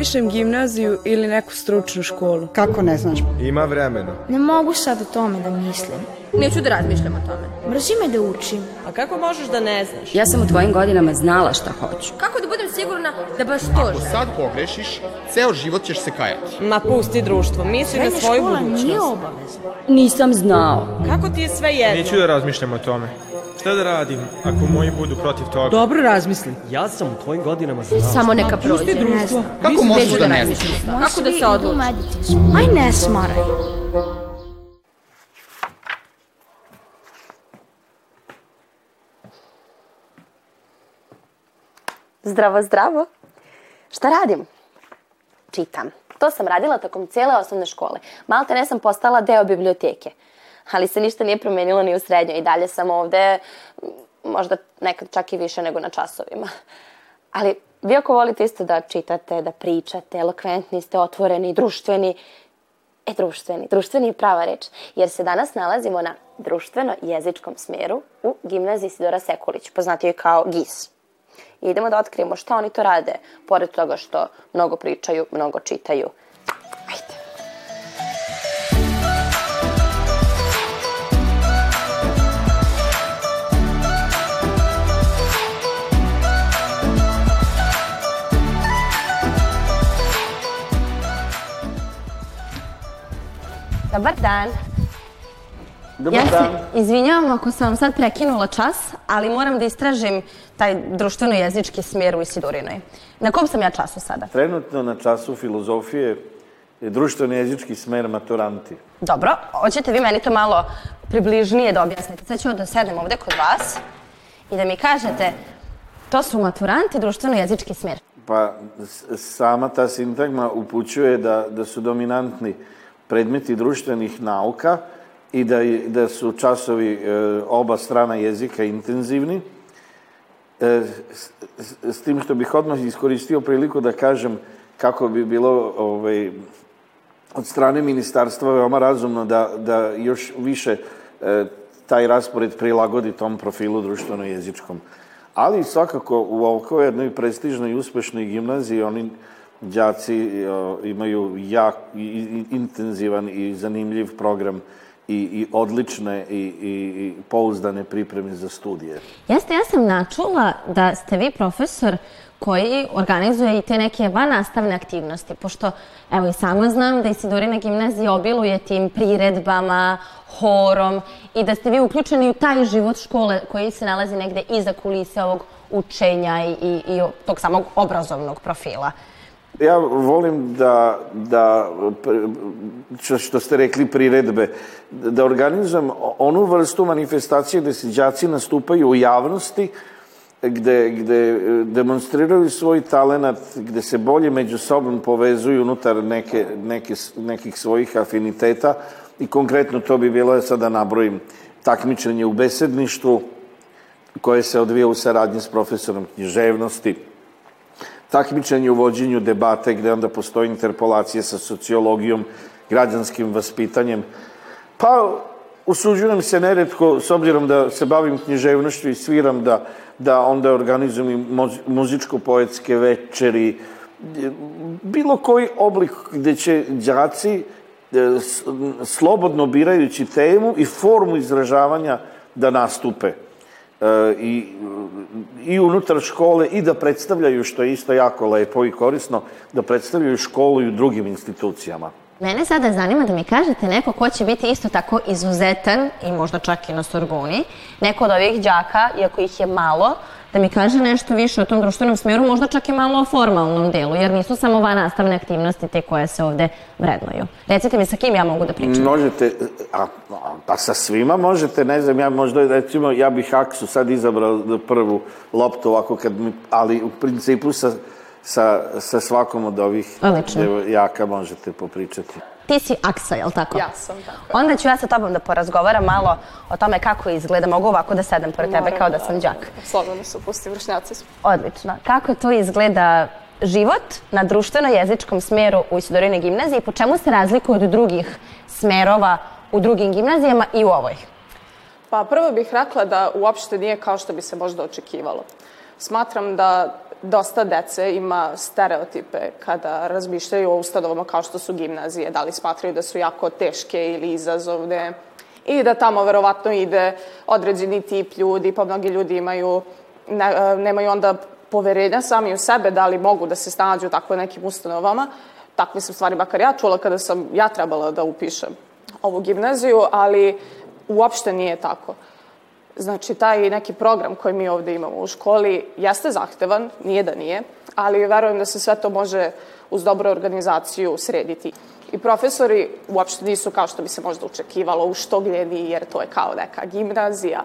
Pišem gimnaziju ili neku stručnu školu. Kako ne znaš? Ima vremena. Ne mogu sad o tome da mislim. Neću da razmišljam o tome. Mrzi me da učim. A kako možeš da ne znaš? Ja sam u tvojim godinama znala šta hoću. Kako da budem sigurna da baš to Ako sad pogrešiš, ceo život ćeš se kajati. Ma pusti društvo, misli na Srednja svoju škola budućnost. nije obavezna. Nisam znao. Kako ti je sve jedno? Neću da razmišljam o tome. Šta da radim ako moji budu protiv toga? Dobro razmisli. Ja sam u tvojim godinama znao. Samo neka prođe. Pusti društvo. Kako možeš da da ne znaš? Kako da se odlučim? Aj ne smaraj. Zdravo, zdravo. Šta radim? Čitam. To sam radila tokom cijele osnovne škole. Malte ne sam postala deo biblioteke. Ali se ništa nije promenilo ni u srednjoj. I dalje sam ovde, možda nekad čak i više nego na časovima. Ali vi ako volite isto da čitate, da pričate, elokventni ste, otvoreni, društveni, E, društveni. Društveni je prava reč. Jer se danas nalazimo na društveno-jezičkom smeru u gimnaziji Sidora Sekulić, poznatiji kao GIS. I idemo da otkrijemo šta oni to rade, pored toga što mnogo pričaju, mnogo čitaju. Ajde. Dobar dan. Dobar ja se izvinjavam ako sam vam sad prekinula čas, ali moram da istražim taj društveno-jezički smjer u Isidorinoj. Na kom sam ja času sada? Trenutno na času filozofije je društveni jezički smer maturanti. Dobro, hoćete vi meni to malo približnije da objasnite. Sad ću da sedem ovde kod vas i da mi kažete to su maturanti društveno-jezički smjer. Pa sama ta sintagma upućuje da, da su dominantni predmeti društvenih nauka i da, je- da su časovi e, oba strana jezika intenzivni. E, s, s- tim što bih odmah iskoristio priliku da kažem kako bi bilo ovaj, od strane ministarstva veoma razumno da, da još više e, taj raspored prilagodi tom profilu društveno-jezičkom. Ali svakako u ovako jednoj prestižnoj i uspešnoj gimnaziji oni đaci o, imaju jak, i, intenzivan i zanimljiv program i, i odlične i, i, i pouzdane pripreme za studije. Jeste, ja sam načula da ste vi profesor koji organizuje i te neke vanastavne aktivnosti, pošto evo i sama znam da Isidorina gimnazija obiluje tim priredbama, horom i da ste vi uključeni u taj život škole koji se nalazi negde iza kulise ovog učenja i, i, i tog samog obrazovnog profila. Ja volim da, da što ste rekli priredbe, da organizujem onu vrstu manifestacije gde se đaci nastupaju u javnosti, gde, gde e, demonstriraju svoj talenat, gde se bolje među sobom povezuju unutar neke, neke, nekih svojih afiniteta i konkretno to bi bilo, sada nabrojim, takmičenje u besedništvu, koje se odvija u saradnji s profesorom književnosti, takmičenje u vođenju debate gde onda postoji interpolacija sa sociologijom, građanskim vaspitanjem. Pa, usuđujem se neretko, s obzirom da se bavim književnošću i sviram, da, da onda organizujem i muzičko-poetske večeri, bilo koji oblik gde će đaci e, slobodno birajući temu i formu izražavanja da nastupe i, i unutar škole i da predstavljaju, što je isto jako lepo i korisno, da predstavljaju školu i u drugim institucijama. Mene sada zanima da mi kažete neko ko će biti isto tako izuzetan i možda čak i na Sorboni, neko od ovih đaka, iako ih je malo, da mi kaže nešto više o tom društvenom smeru, možda čak i malo o formalnom delu, jer nisu samo van nastavne aktivnosti te koje se ovde vrednuju. Recite mi sa kim ja mogu da pričam? Možete, a, a, pa sa svima možete, ne znam, ja možda, recimo, ja bih Aksu sad izabrao da prvu loptu ovako kad mi, ali u principu sa, sa, sa svakom od ovih Odlično. jaka možete popričati. Ti si Aksa, jel tako? Ja sam tako. Onda ću ja sa tobom da porazgovaram malo o tome kako izgleda. Mogu ovako da sedem pored tebe kao da sam đak. Slobodno su pusti vršnjaci. smo. Odlično. Kako to izgleda život na društveno-jezičkom smeru u Isidorinoj gimnaziji i po čemu se razlikuje od drugih smerova u drugim gimnazijama i u ovoj? Pa prvo bih rekla da uopšte nije kao što bi se možda očekivalo. Smatram da dosta dece ima stereotipe kada razmišljaju o ustanovama kao što su gimnazije, da li smatraju da su jako teške ili izazovne i da tamo verovatno ide određeni tip ljudi, pa mnogi ljudi imaju, ne, nemaju onda poverenja sami u sebe da li mogu da se snađu u takvim nekim ustanovama. Takve sam stvari makar ja čula kada sam ja trebala da upišem ovu gimnaziju, ali uopšte nije tako. Znači, taj neki program koji mi ovde imamo u školi jeste zahtevan, nije da nije, ali verujem da se sve to može uz dobru organizaciju srediti. I profesori uopšte nisu kao što bi se možda očekivalo uštogljeni, jer to je kao neka gimnazija.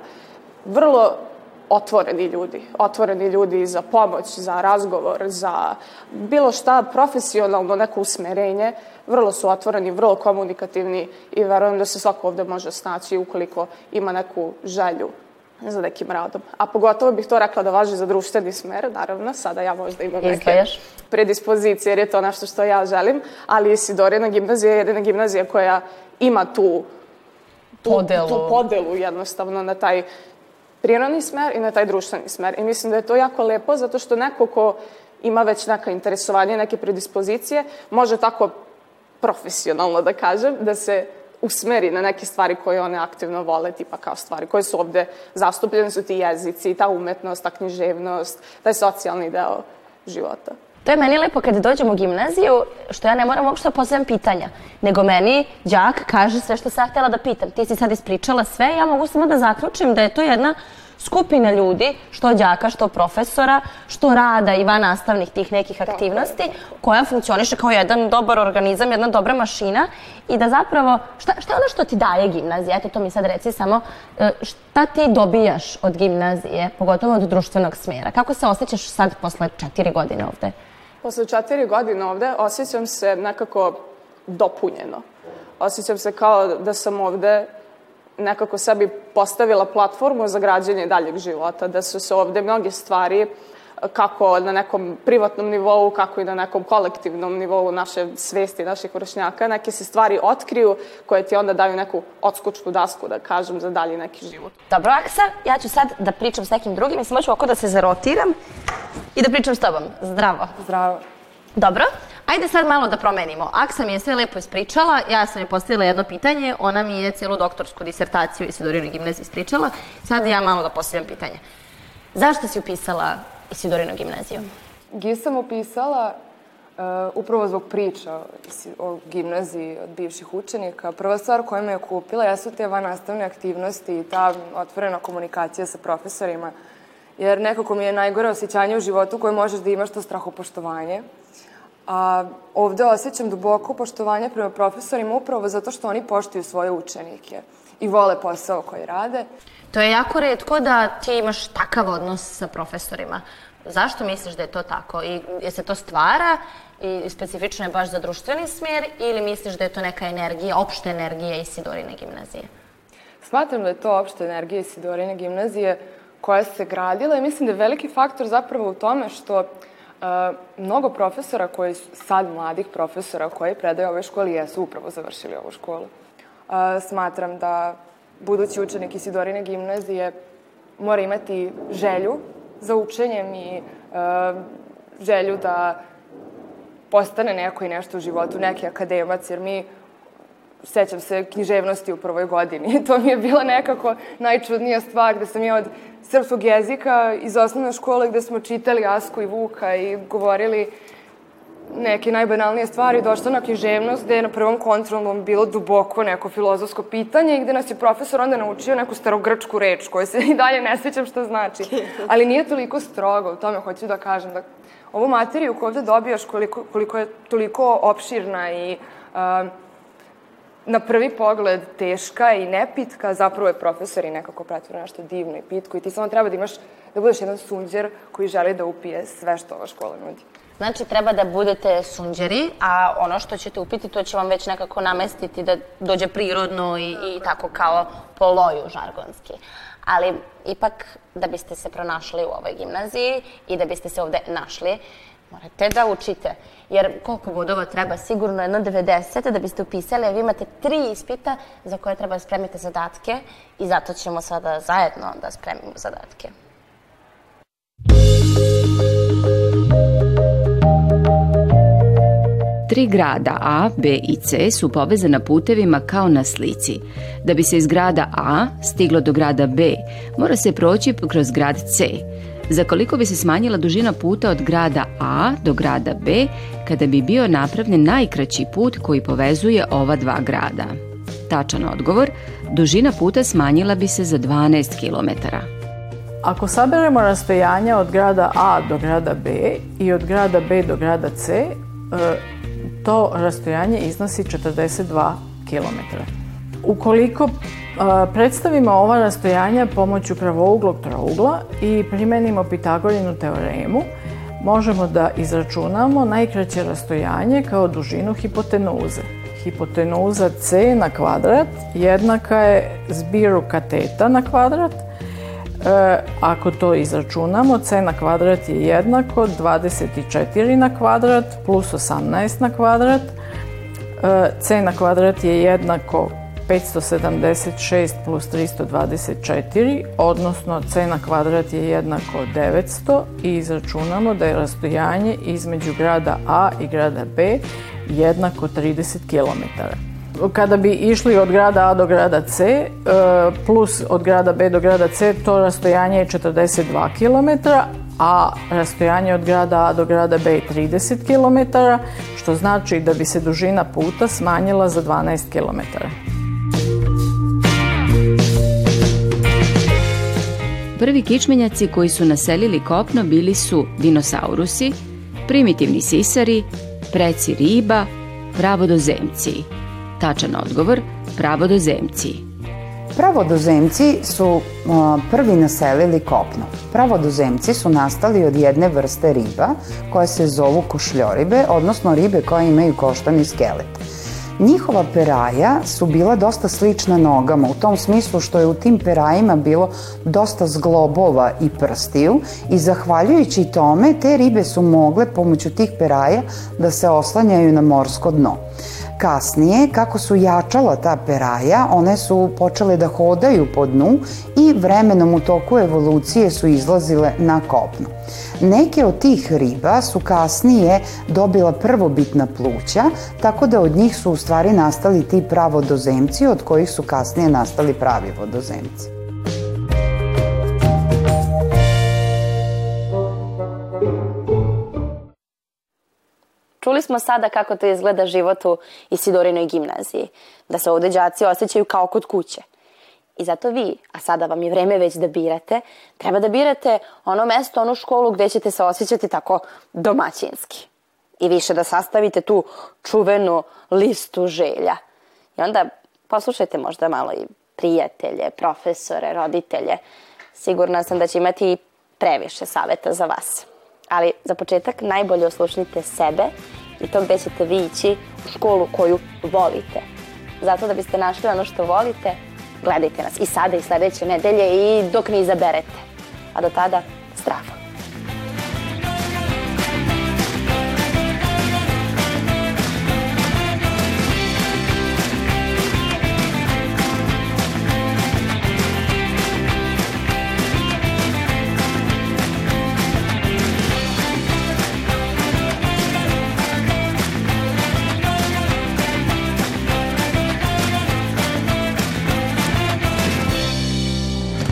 Vrlo otvoreni ljudi, otvoreni ljudi za pomoć, za razgovor, za bilo šta profesionalno neko usmerenje, vrlo su otvoreni, vrlo komunikativni i verujem da se svako ovde može snaći ukoliko ima neku želju za nekim radom. A pogotovo bih to rekla da važi za društveni smer, naravno, sada ja možda imam neke Izdvajaš? predispozicije, jer je to nešto što ja želim, ali Isidorina gimnazija je jedina gimnazija koja ima tu, tu, Podelu. tu podelu jednostavno na taj prirodni smer i na taj društveni smer. I mislim da je to jako lepo zato što neko ko ima već neka interesovanja, neke predispozicije, može tako profesionalno da kažem, da se usmeri na neke stvari koje one aktivno vole, tipa kao stvari koje su ovde zastupljene, su ti jezici, ta umetnost, ta književnost, taj socijalni deo života. To je meni lepo kada dođem u gimnaziju, što ja ne moram uopšte da postavljam pitanja, nego meni đak kaže sve što sam ja htjela da pitam. Ti si sad ispričala sve, ja mogu samo da zaključim da je to jedna skupina ljudi, što đaka, što profesora, što rada i van nastavnih tih nekih aktivnosti, koja funkcioniše kao jedan dobar organizam, jedna dobra mašina i da zapravo, šta, šta je ono što ti daje gimnazija? Eto, to mi sad reci samo, e, šta ti dobijaš od gimnazije, pogotovo od društvenog smjera? Kako se osjećaš sad posle četiri godine ovde? Posle četiri godine ovde osjećam se nekako dopunjeno. Osjećam se kao da sam ovde nekako sebi postavila platformu za građanje daljeg života, da su se ovde mnoge stvari kako na nekom privatnom nivou, kako i na nekom kolektivnom nivou naše svesti, naših vršnjaka, neke se stvari otkriju koje ti onda daju neku odskučnu dasku, da kažem, za dalji neki život. Dobro, Aksa, ja ću sad da pričam s nekim drugim i samo ću oko da se zarotiram i da pričam s tobom. Zdravo. Zdravo. Dobro, ajde sad malo da promenimo. Aksa mi je sve lepo ispričala, ja sam je postavila jedno pitanje, ona mi je celu doktorsku disertaciju Isidorinoj gimnaziji ispričala, sad ja malo da postavljam pitanje. Zašto si upisala Isidorinu gimnaziju? GIS sam upisala uh, upravo zbog priča o gimnaziji od bivših učenika. Prva stvar koja me je kupila jesu te van nastavne aktivnosti i ta otvorena komunikacija sa profesorima. Jer nekako mi je najgore osjećanje u životu koje možeš da imaš to strahopoštovanje. A ovde osjećam duboko poštovanje prema profesorima upravo zato što oni poštuju svoje učenike i vole posao koji rade. To je jako redko da ti imaš takav odnos sa profesorima. Zašto misliš da je to tako? I je se to stvara i specifično je baš za društveni smjer ili misliš da je to neka energija, opšta energija Isidorine gimnazije? Smatram da je to opšta energija Isidorine gimnazije koja se gradila i mislim da je veliki faktor zapravo u tome što uh, mnogo profesora koji su, sad mladih profesora koji predaju ovoj školi jesu upravo završili ovu školu. Uh, smatram da budući učenik Isidorine gimnazije mora imati želju za učenjem i uh, želju da postane neko i nešto u životu, neki akademac, jer mi sećam se književnosti u prvoj godini. to mi je bila nekako najčudnija stvar, gde sam ja od srpskog jezika iz osnovne škole gde smo čitali Asku i Vuka i govorili neke najbanalnije stvari, došla na književnost gde je na prvom kontrolnom bilo duboko neko filozofsko pitanje i gde nas je profesor onda naučio neku starogrčku reč koju se i dalje ne sećam šta znači. Ali nije toliko strogo, u tome hoću da kažem. Da ovu materiju koju ovde dobijaš koliko, koliko je toliko opširna i uh, na prvi pogled teška i nepitka, zapravo je profesor i nekako pretvore nešto divno i pitko i ti samo treba da imaš, da budeš jedan sunđer koji želi da upije sve što ova škola nudi. Znači, treba da budete sunđeri, a ono što ćete upiti, to će vam već nekako namestiti da dođe prirodno i, i tako kao po loju žargonski. Ali, ipak, da biste se pronašli u ovoj gimnaziji i da biste se ovde našli, morate da učite. Jer koliko bodova treba? Sigurno jedno 90 da biste upisali, a vi imate tri ispita za koje treba da spremite zadatke i zato ćemo sada zajedno da spremimo zadatke. Tri grada A, B i C su povezana putevima kao na slici. Da bi se iz grada A stiglo do grada B, mora se proći kroz grad C. Za koliko bi se smanjila dužina puta od grada A do grada B kada bi bio napravljen najkraći put koji povezuje ova dva grada? Tačan odgovor, dužina puta smanjila bi se za 12 km. Ako saberemo rastojanje od grada A do grada B i od grada B do grada C, e, to rastojanje iznosi 42 km. Ukoliko predstavimo ova rastojanja pomoću pravouglog trougla i primenimo Pitagorinu teoremu, možemo da izračunamo najkraće rastojanje kao dužinu hipotenuze. Hipotenuza c na kvadrat jednaka je zbiru kateta na kvadrat. E, ako to izračunamo, c na kvadrat je jednako 24 na kvadrat plus 18 na kvadrat. E, c na kvadrat je jednako 576 plus 324, odnosno c na kvadrat je jednako 900 i izračunamo da je rastojanje između grada A i grada B jednako 30 km. Kada bi išli od grada A do grada C, e, plus od grada B do grada C, to rastojanje je 42 km, a rastojanje od grada A do grada B je 30 km, što znači da bi se dužina puta smanjila za 12 km. Prvi kičmenjaci koji su naselili kopno bili su dinosaurusi, primitivni sisari, preci riba, pravodozemci. Tačan odgovor, pravodozemci. Pravodozemci su prvi naselili kopno. Pravodozemci su nastali od jedne vrste riba koje se zovu košljoribe, odnosno ribe koje imaju koštani skelet. Njihova peraja su bila dosta slična nogama, u tom smislu što je u tim perajima bilo dosta zglobova i prstiju i zahvaljujući tome te ribe su mogle pomoću tih peraja da se oslanjaju na morsko dno. Kasnije, kako su jačala ta peraja, one su počele da hodaju po dnu i vremenom u toku evolucije su izlazile na kopnu. Neke od tih riba su kasnije dobila prvobitna pluća, tako da od njih su u stvari nastali ti pravodozemci, od kojih su kasnije nastali pravi vodozemci. Čuli smo sada kako to izgleda život u Isidorinoj gimnaziji, da se ovde đaci osjećaju kao kod kuće. I zato vi, a sada vam je vreme već da birate, treba da birate ono mesto, onu školu gde ćete se osjećati tako domaćinski. I više da sastavite tu čuvenu listu želja. I onda poslušajte možda malo i prijatelje, profesore, roditelje. Sigurna sam da će imati previše saveta za vas. Ali za početak najbolje oslušnite sebe i to gde ćete vi ići u školu koju volite. Zato da biste našli ono što volite, Gledajte nas i sada i sledeće nedelje i dok ne izaberete. A do tada, zdravo.